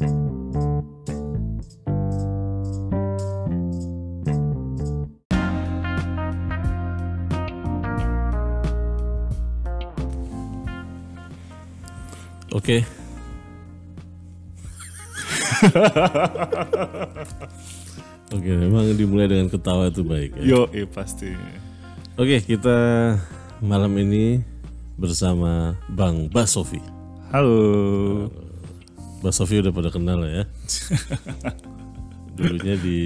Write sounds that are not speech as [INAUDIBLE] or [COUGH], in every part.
Oke. [LAUGHS] Oke, memang dimulai dengan ketawa itu baik ya. Yo, eh, pasti. Oke, kita malam ini bersama Bang Basofi. Halo. Bang Sofi udah pada kenal ya. [LAUGHS] Dulunya di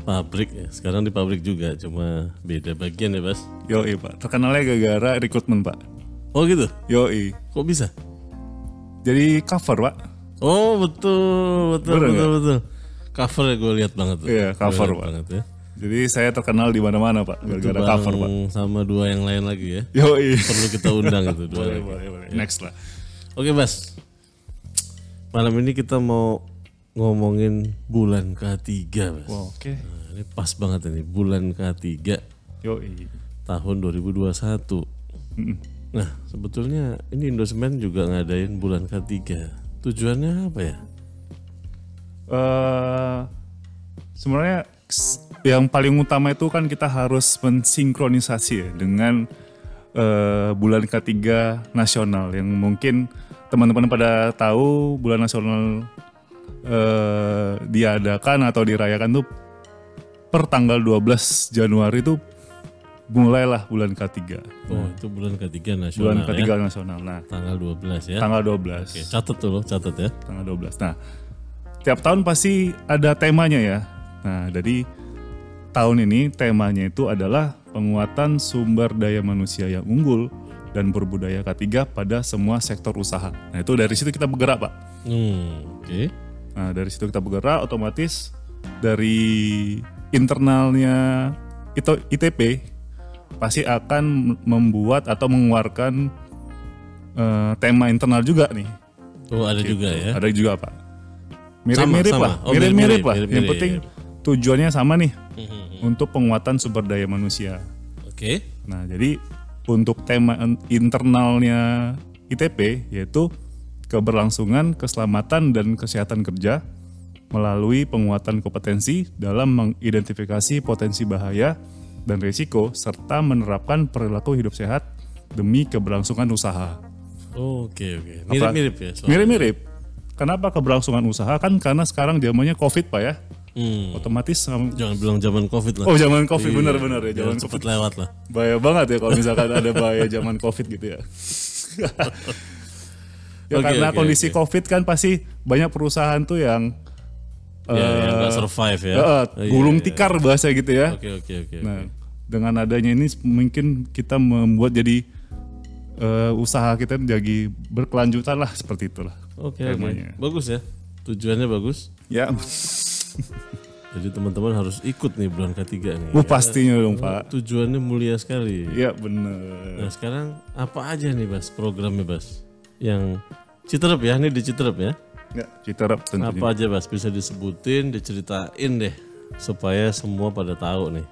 pabrik ya, sekarang di pabrik juga, cuma beda bagian ya, Bas. Yo, Pak. Terkenalnya gara-gara rekrutmen, Pak. Oh gitu? Yo, Kok bisa? Jadi cover, Pak. Oh betul, betul, Bener betul, betul. Cover ya gue lihat banget tuh. Iya, cover, Pak. banget ya. Jadi saya terkenal di mana-mana, Pak. Gara-gara cover, Pak. sama dua yang lain lagi ya. Yo, Perlu kita undang itu [LAUGHS] dua. boleh, lagi. boleh, boleh. Next lah. Oke Bas, malam ini kita mau ngomongin bulan ketiga Bas. Wow, Oke. Nah, ini pas banget ini bulan ketiga Yo, tahun 2021. Nah sebetulnya ini Indosmen juga ngadain bulan ketiga. Tujuannya apa ya? eh sebenarnya yang paling utama itu kan kita harus mensinkronisasi ya dengan eh, bulan ketiga nasional yang mungkin teman-teman pada tahu bulan nasional eh, diadakan atau dirayakan tuh per tanggal 12 Januari itu mulailah bulan ketiga. Oh itu bulan ketiga Bulan nasional ketiga ya. nasional. Nah, Tanggal 12 ya. tanggal 12. Oke, catat tuh loh, catat ya. tanggal 12. Nah, tiap tahun pasti ada temanya ya. Nah, jadi tahun ini temanya itu adalah penguatan sumber daya manusia yang unggul dan berbudaya ketiga pada semua sektor usaha. Nah, itu dari situ kita bergerak, Pak. Hmm, oke. Nah, dari situ kita bergerak otomatis dari internalnya itu ITP pasti akan membuat atau mengeluarkan eh, tema internal juga nih. Oh ada juga ya. Ada juga pak. Mirip-mirip lah. Oh, mirip-mirip lah. Yang penting tujuannya sama nih Mhm. untuk penguatan sumber daya manusia. Oke. Nah jadi untuk tema internalnya ITP yaitu keberlangsungan, keselamatan dan kesehatan kerja melalui penguatan kompetensi dalam mengidentifikasi potensi bahaya dan risiko serta menerapkan perilaku hidup sehat demi keberlangsungan usaha. Oh, Oke oke. Mirip-mirip ya. Mirip-mirip. Kenapa keberlangsungan usaha kan karena sekarang zamannya Covid Pak ya. Hmm. Otomatis sam- Jangan bilang zaman covid lah. Oh, zaman Covid Iya, benar-benar ya, biar zaman cepet lewat lah. bahaya banget ya kalau misalkan ada bahaya zaman Covid gitu ya. [LAUGHS] ya Oke, karena oke, kondisi oke. Covid kan pasti banyak perusahaan tuh yang ya, yang eh, nggak survive ya. eh, Oh, iya, gulung iya. tikar bahasa gitu ya. Oke oke oke. Nah, dengan adanya ini mungkin kita membuat jadi eh, usaha kita jadi berkelanjutan lah seperti itulah. Oke oke. temanya. Bagus ya. Tujuannya bagus. Ya, [LAUGHS] [LAUGHS] Jadi teman-teman harus ikut nih bulan ketiga nih. uh, pastinya dong Pak. Tujuannya mulia sekali. Iya bener. Nah sekarang apa aja nih Bas programnya Bas? Yang Citerep ya, ini di Citerep ya. Ya, Citerap tentunya. Apa aja Bas bisa disebutin, diceritain deh supaya semua pada tahu nih.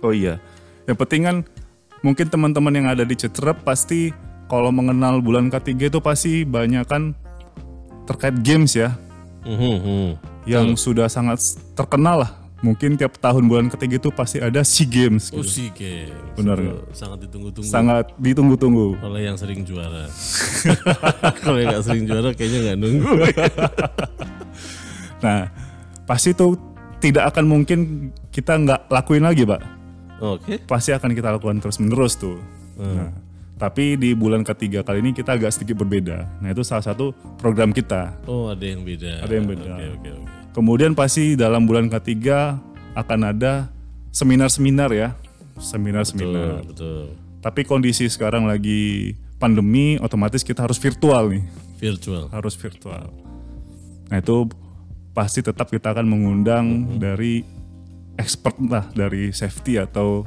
Oh iya. Yang penting kan mungkin teman-teman yang ada di Citerap pasti kalau mengenal bulan ketiga itu pasti banyak kan terkait games ya Mhm, mhm. Yang sudah sangat terkenal lah. Mungkin tiap tahun bulan ketiga itu pasti ada SEA Games Oh gitu. SEA Games. Benar nggak? Sangat ditunggu-tunggu Sangat ditunggu-tunggu. oleh yang sering juara. [LAUGHS] Kalau yang nggak sering juara kayaknya nggak nunggu. [LAUGHS] Nah, pasti itu tidak akan mungkin kita nggak lakuin lagi, Pak. Oke. Pasti akan kita lakukan terus-menerus tuh. Nah, tapi di bulan ketiga kali ini kita agak sedikit berbeda. Nah, itu salah satu program kita. Oh ada yang beda. Ada yang beda. Oke oke oke. Kemudian pasti dalam bulan ketiga akan ada seminar-seminar ya, seminar-seminar. Betul, betul. Tapi kondisi sekarang lagi pandemi, otomatis kita harus virtual nih, Virtual. harus virtual. Nah itu pasti tetap kita akan mengundang dari expert lah, dari safety atau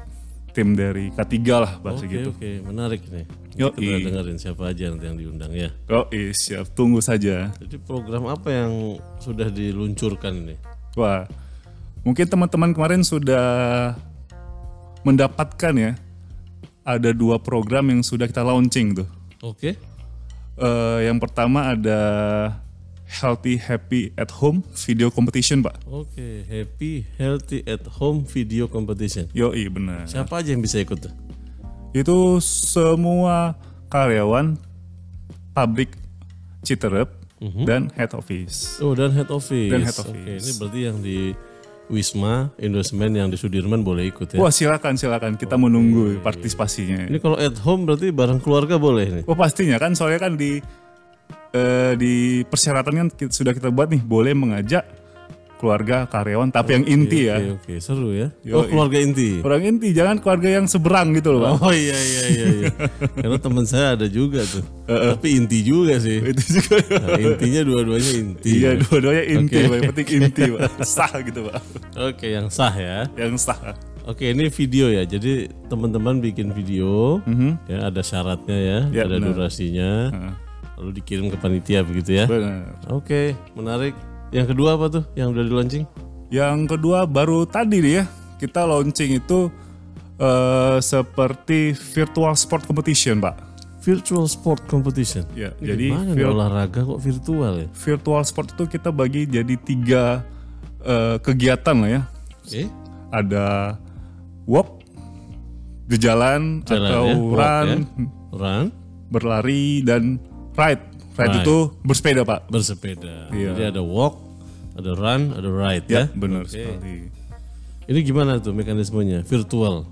tim dari K3 lah bahasa Oke gitu. oke menarik nih. Yoi. Kita dengerin siapa aja nanti yang diundang ya. Iya, siap, tunggu saja. Jadi program apa yang sudah diluncurkan ini? Wah, mungkin teman-teman kemarin sudah mendapatkan ya, ada dua program yang sudah kita launching tuh. Oke. Eh, yang pertama ada Healthy Happy at Home Video Competition, Pak. Oke, Happy Healthy at Home Video Competition. Yoi, benar. Siapa aja yang bisa ikut tuh? Itu semua karyawan pabrik Citerep dan head office. Oh, dan head office. Dan head Oke, office. ini berarti yang di Wisma, Indosemen yang di Sudirman boleh ikut ya. Wah, silakan silakan kita menunggu partisipasinya. Ini kalau at home berarti bareng keluarga boleh nih. Oh pastinya kan soalnya kan di eh, di persyaratan kan kita- sudah kita buat nih boleh mengajak keluarga karyawan tapi yang inti ya. Oke, oke, seru ya. Yoi. Oh, keluarga inti. Orang inti jangan keluarga yang seberang gitu loh, Pak. Oh iya iya iya iya. [LAUGHS] Karena teman saya ada juga tuh. Tapi inti juga sih. Itu juga. Nah, intinya dua-duanya inti. Iya, dua-duanya inti, Oke. Pak. Yang penting inti, Pak. Sah gitu, Pak. Oke, yang sah ya. Yang sah. Oke, ini video ya. Jadi teman-teman bikin video, ya ada syaratnya ya, Ya, ada benar. durasinya, Heeh. Lalu dikirim ke panitia begitu ya. Benar. Oke, menarik. Yang kedua apa tuh? Yang udah di launching? Yang kedua baru tadi nih ya, kita launching itu eh, seperti virtual sport competition, Pak. Virtual Sport Competition. Ya, Ini jadi vir- olahraga kok virtual ya? virtual sport itu kita bagi jadi tiga eh, kegiatan lah ya. Oke. Ada walk, berjalan, Jalan atau ya, walk run, ya. Run, berlari dan ride. Ride Ride. itu bersepeda, Pak. bersepeda. Iya. Jadi ada walk, ada run, ada ride ya. Ya, benar Oke. sekali. Ini gimana tuh mekanismenya? Virtual.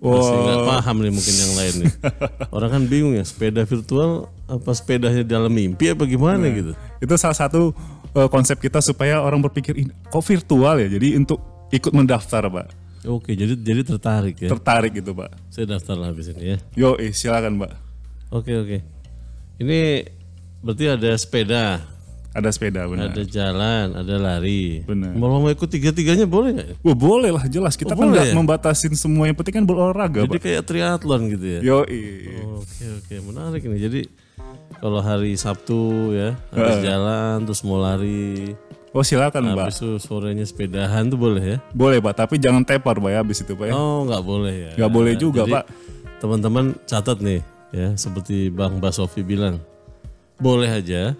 Wah. Masih nggak paham nih mungkin yang lain nih. [LAUGHS] Orang kan bingung ya, sepeda virtual apa sepedanya dalam mimpi apa gimana Nah. gitu. Itu salah satu eh, konsep kita supaya orang berpikir "Ih, kok virtual ya. Jadi untuk ikut mendaftar, Pak. Oke, jadi jadi tertarik ya. Tertarik gitu, Pak. Saya daftar lah habis ini ya. Yo, eh, silakan, Pak. Oke oke. Ini berarti ada sepeda, Ada sepeda, benar. ada jalan, ada lari. Benar. Mau mau ikut tiga-tiganya boleh nggak? Wah, boleh lah jelas. Kita Oh, kan nggak ya? membatasin semua yang penting kan berolahraga, Jadi Pak. kayak triathlon gitu ya. Yo, Oke oke menarik nih. Jadi kalau hari Sabtu ya habis jalan terus mau lari, Oh, silakan, Pak. habis itu sorenya sepedahan tuh boleh ya? Boleh, Pak, tapi jangan tepar, Pak ya habis itu, Pak ya. Oh nggak boleh ya? Nggak boleh juga, Jadi, Pak. Teman-teman catat nih ya seperti Bang Basofi bilang boleh aja,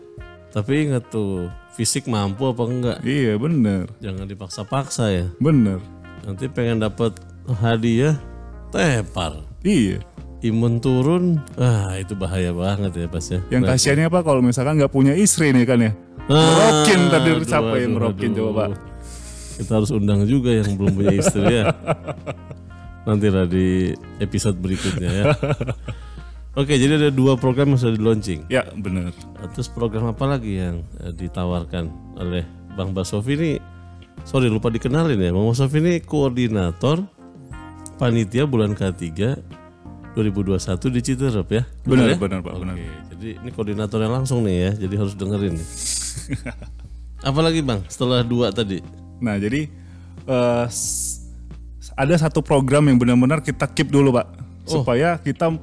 tapi ingat tuh fisik mampu apa enggak? Iya, bener. Jangan dipaksa-paksa ya. Bener. Nanti pengen dapat hadiah tepar. Iya. Imun turun, ah itu bahaya banget ya pas ya. Yang kasihannya Pak kalau misalkan nggak punya istri nih kan ya. Ngerokin tadi aduh, siapa yang ngerokin aduh. coba Pak. Kita harus undang juga yang belum punya istri ya. [LAUGHS] Nanti lah di episode berikutnya ya. Oke, jadi ada dua program yang sudah di launching. Ya, bener. Terus program apa lagi yang eh, ditawarkan oleh Bang Basofi ini? Sorry lupa dikenalin ya. Bang Basofi ini koordinator panitia bulan K3 2021 di Citerep ya. Bener, ya? bener Pak. Oke, jadi ini koordinatornya langsung nih ya. Jadi harus dengerin nih. [LAUGHS] Apalagi Bang setelah dua tadi? Nah, jadi s- ada satu program yang benar-benar kita keep dulu Pak. Oh. Supaya kita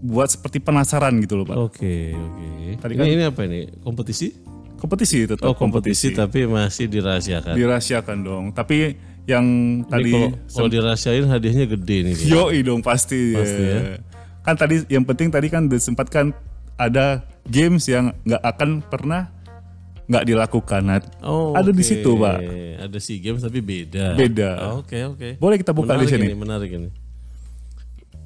buat seperti penasaran gitu loh Pak. Oke, oke. Tadi ini, kan- ini apa ini? Kompetisi? Kompetisi tetap Oh, kompetisi, tapi masih dirahasiakan. dirahasiakan dong. Tapi yang Ini tadi kalau kalau dirahasiain hadiahnya gede nih. Yoi dong pasti. Pasti ya. Kan tadi yang penting tadi kan disempatkan ada games yang nggak akan pernah nggak dilakukan. Nah, Oh, ada di oke. situ, Pak. Ada SEA Games tapi beda. Beda. Oh, Oke, oke. Boleh kita buka menarik di sini. Ini, menarik ini.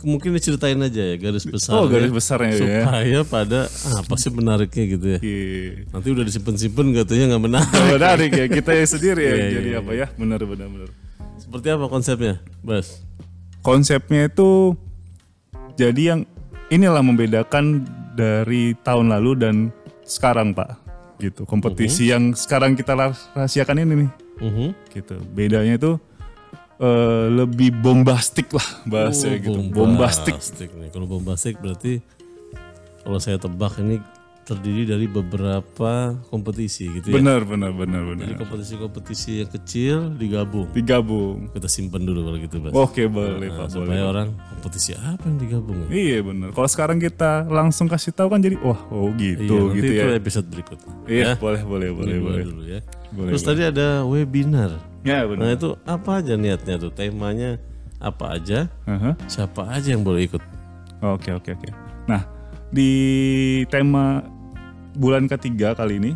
Mungkin diceritain aja ya garis besar. Oh, garis besarnya ya. Supaya pada ah, apa sih menariknya gitu ya. Iya. Nanti udah disimpan-simpan katanya nggak menarik. Oh, menarik ya kita ya sendiri ya. Jadi iya, apa ya? Benar benar benar. Seperti apa konsepnya, Bas? Konsepnya itu jadi yang inilah membedakan dari tahun lalu dan sekarang Pak. Gitu. Kompetisi yang sekarang kita rahasiakan ini nih. Mhm. gitu bedanya itu eh, lebih bombastik lah bahasa Oh, gitu bombastik nih. Kalau bombastik berarti kalau saya tebak ini terdiri dari beberapa kompetisi gitu ya. benar benar benar Jadi benar kompetisi-kompetisi yang kecil digabung. digabung Kita simpen dulu kalau gitu, Bas. oke boleh Nah, pak boleh supaya orang kompetisi apa yang digabung ya? iya benar kalau sekarang kita langsung kasih tahu kan jadi wah oh gitu Iya, nanti gitu itu ya episode berikutnya. iya ya. boleh boleh boleh boleh dulu ya. Boleh, Terus tadi ada webinar. ya Nah benar itu apa aja niatnya tuh? Temanya apa aja? Aha. Siapa aja yang boleh ikut? oke oke oke nah di tema bulan ketiga kali ini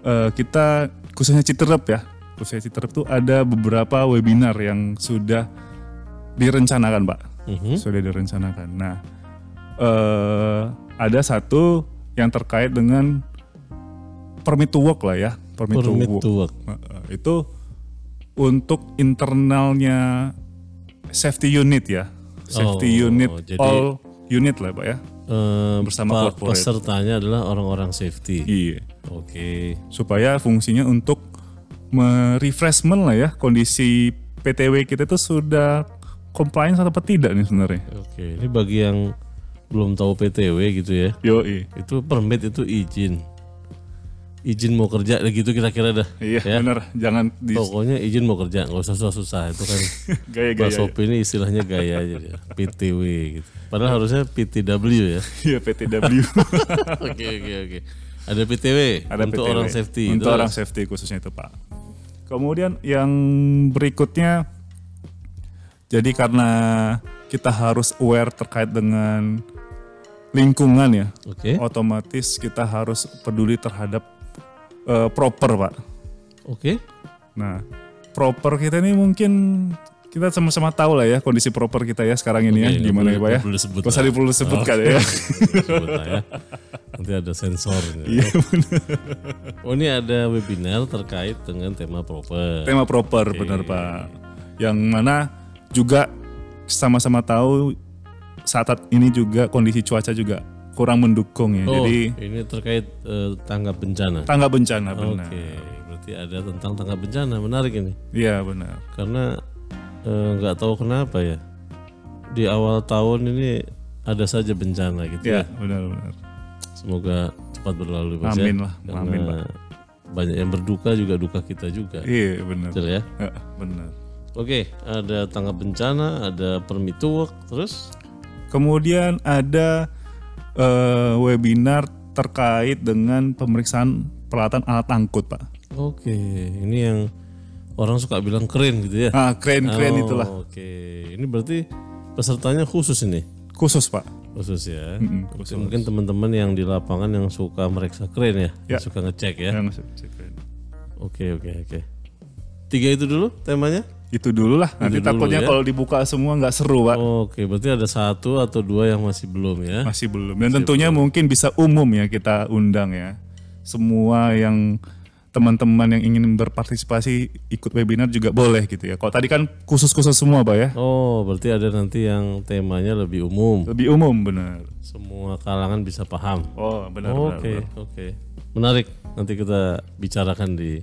eh, kita khususnya Citerep ya, khususnya Citerep tuh ada beberapa webinar yang sudah direncanakan pak, Mhm. sudah direncanakan. Nah, eh, ada satu yang terkait dengan permit to work lah ya, permit, to Permit work. to work. Heeh, itu untuk internalnya safety unit ya, safety Oh, unit jadi- all unit lah pak ya. Eh, Bersama pa- corporate. pesertanya adalah orang-orang safety. Iya. Oke. supaya fungsinya untuk merefreshment lah ya kondisi PTW kita itu sudah compliance atau tidak nih sebenarnya. Oke, ini bagi yang belum tahu PTW gitu ya. Yo Itu permit itu izin. Izin mau kerja gitu kira-kira dah. Iya Ya. bener, jangan di Pokoknya izin mau kerja, nggak usah susah-susah. Itu kan [LAUGHS] gaya-gaya. Pak Sopi ini istilahnya gaya aja ya. [LAUGHS] PTW gitu. Padahal harusnya PTW ya. [LAUGHS] Iya PTW. Oke oke oke. Ada PTW Ada untuk PTW. orang safety. Untuk Terus? orang safety khususnya itu Pak. Kemudian yang berikutnya jadi karena kita harus aware terkait dengan lingkungan ya. Oke. Otomatis kita harus peduli terhadap eh, proper Pak. Oke. Nah, proper kita ini mungkin kita sama-sama tahu lah ya kondisi proper kita ya sekarang ini ya Oke, nggak gimana ya Pak ya. [LAUGHS] disebut lah. perlu sebutkan Oke. ya. Sebut ya. Nanti ada sensor. Iya benar. Oh ini ada webinar terkait dengan tema proper. Tema proper benar Pak. Yang mana juga sama-sama tahu saat ini juga kondisi cuaca juga kurang mendukung ya. Oh, Jadi ini terkait eh, tanggap bencana. tangga bencana Oke, benar. berarti ada tentang tanggap bencana. Menarik ini. Iya benar. Karena eh, nggak tahu kenapa ya. Di awal tahun ini ada saja bencana gitu Iya ya. benar-benar. Semoga cepat berlalu Mas ya. Amin lah, Karena amin Pak. banyak yang berduka juga duka kita juga. Iya benar. Betul ya. Ya, benar. Oke, ada tanggap bencana, ada permit to work, terus Kemudian ada eh, webinar terkait dengan pemeriksaan peralatan alat angkut, Pak. Oke, ini yang orang suka bilang keren gitu ya. Ah, keren-keren Oh, itulah. Oke, ini berarti pesertanya khusus ini, Khusus, Pak. khusus ya. Mm-mm, Berarti Mungkin teman-teman yang di lapangan yang suka meriksa keren ya, Ya. yang suka ngecek ya. Yang keren. Oke, oke, oke. Tiga itu dulu temanya. Itu dulu lah. Nanti dulu takutnya ya. kalau dibuka semua nggak seru, Pak. Oke, berarti ada satu atau dua yang masih belum ya. Masih belum. Dan tentunya mungkin bisa umum ya kita undang ya. Semua yang teman-teman yang ingin berpartisipasi ikut webinar juga boleh gitu ya. Kalau tadi kan khusus-khusus semua, Pak ya. Oh, berarti ada nanti yang temanya lebih umum. Lebih umum benar. Semua kalangan bisa paham. Oh, benar Oke, benar. oke. Menarik. Nanti kita bicarakan di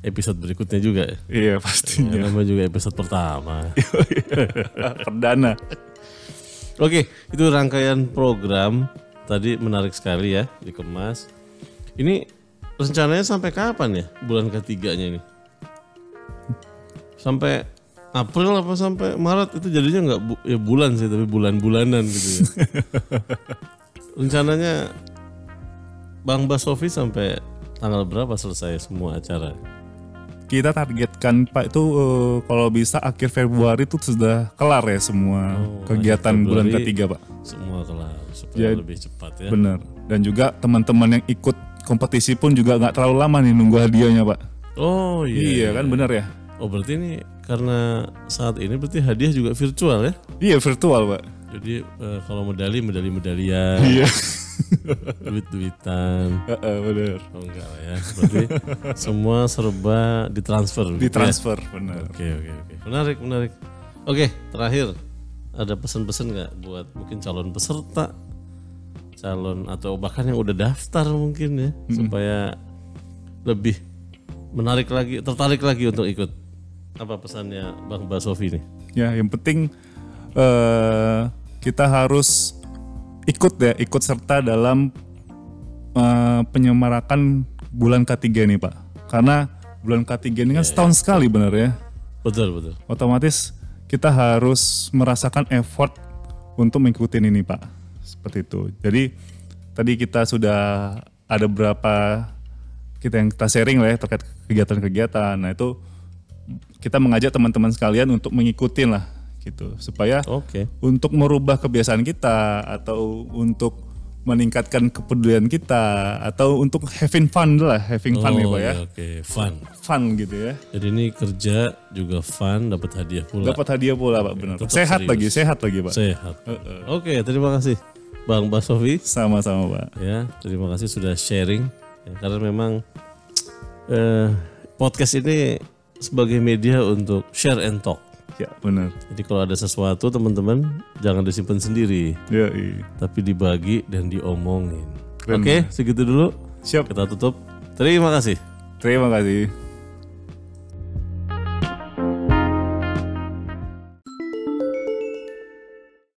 episode berikutnya juga ya. Iya, Ya, pastinya. namanya juga episode pertama. [LAUGHS] Perdana. Oke, itu rangkaian program tadi menarik sekali ya dikemas. Ini rencananya sampai kapan ya bulan ketiganya ini? Sampai April apa sampai Maret itu jadinya nggak bu- ya bulan sih tapi bulan-bulanan gitu ya. [LAUGHS] rencananya Bang Basofi sampai tanggal berapa selesai semua acara? Kita targetkan Pak itu eh, kalau bisa akhir Februari itu sudah kelar ya semua Oh, kegiatan bulan ketiga Pak. Semua kelar supaya Jadi- lebih cepat ya. Benar. Dan juga teman-teman yang ikut kompetisi pun juga nggak terlalu lama nih nunggu hadiahnya Pak. Oh iya. Iya kan benar ya? Oh berarti ini karena saat ini berarti hadiah juga virtual ya? Iya virtual Pak. Jadi eh, kalau medali medali medalian, Iya. [LAUGHS] duit duitan. Heeh, benar. Oh enggak lah ya. Berarti semua serba ditransfer. gitu ya? Ditransfer benar. Oke oke oke. Menarik menarik. Oke terakhir ada pesan-pesan nggak buat mungkin calon peserta, calon atau bahkan yang udah daftar mungkin ya supaya lebih menarik lagi, tertarik lagi untuk ikut. Apa pesannya Bang Basofi nih? Ya, yang penting eh kita harus ikut ya, ikut serta dalam eh, penyemarakan bulan ketiga ini, Pak. Karena bulan ketiga ini kan setahun sekali benar ya. Betul betul. Otomatis kita harus merasakan effort untuk mengikuti ini, Pak. Seperti itu. Jadi tadi kita sudah ada beberapa kita yang kita sharing lah ya terkait kegiatan-kegiatan. Nah, itu kita mengajak teman-teman sekalian untuk mengikuti lah gitu supaya Oke. untuk merubah kebiasaan kita atau untuk meningkatkan kepedulian kita atau untuk having fun lah, having fun ya Oh, Pak ya. iya, Oke, fun. Fun gitu ya. Jadi ini kerja juga fun, dapat hadiah pula. Dapat hadiah pula Pak benar. Sehat serius. lagi, sehat lagi Pak. Sehat. Oke, terima kasih Bang Basofi. Sama-sama Pak. Ya, terima kasih sudah sharing. Ya, karena memang eh, podcast ini sebagai media untuk share and talk. Ya benar. Jadi kalau ada sesuatu teman-teman jangan disimpan sendiri, Ya, iya. tapi dibagi dan diomongin. Oke, segitu dulu. Siap. Kita tutup. Terima kasih. Terima kasih.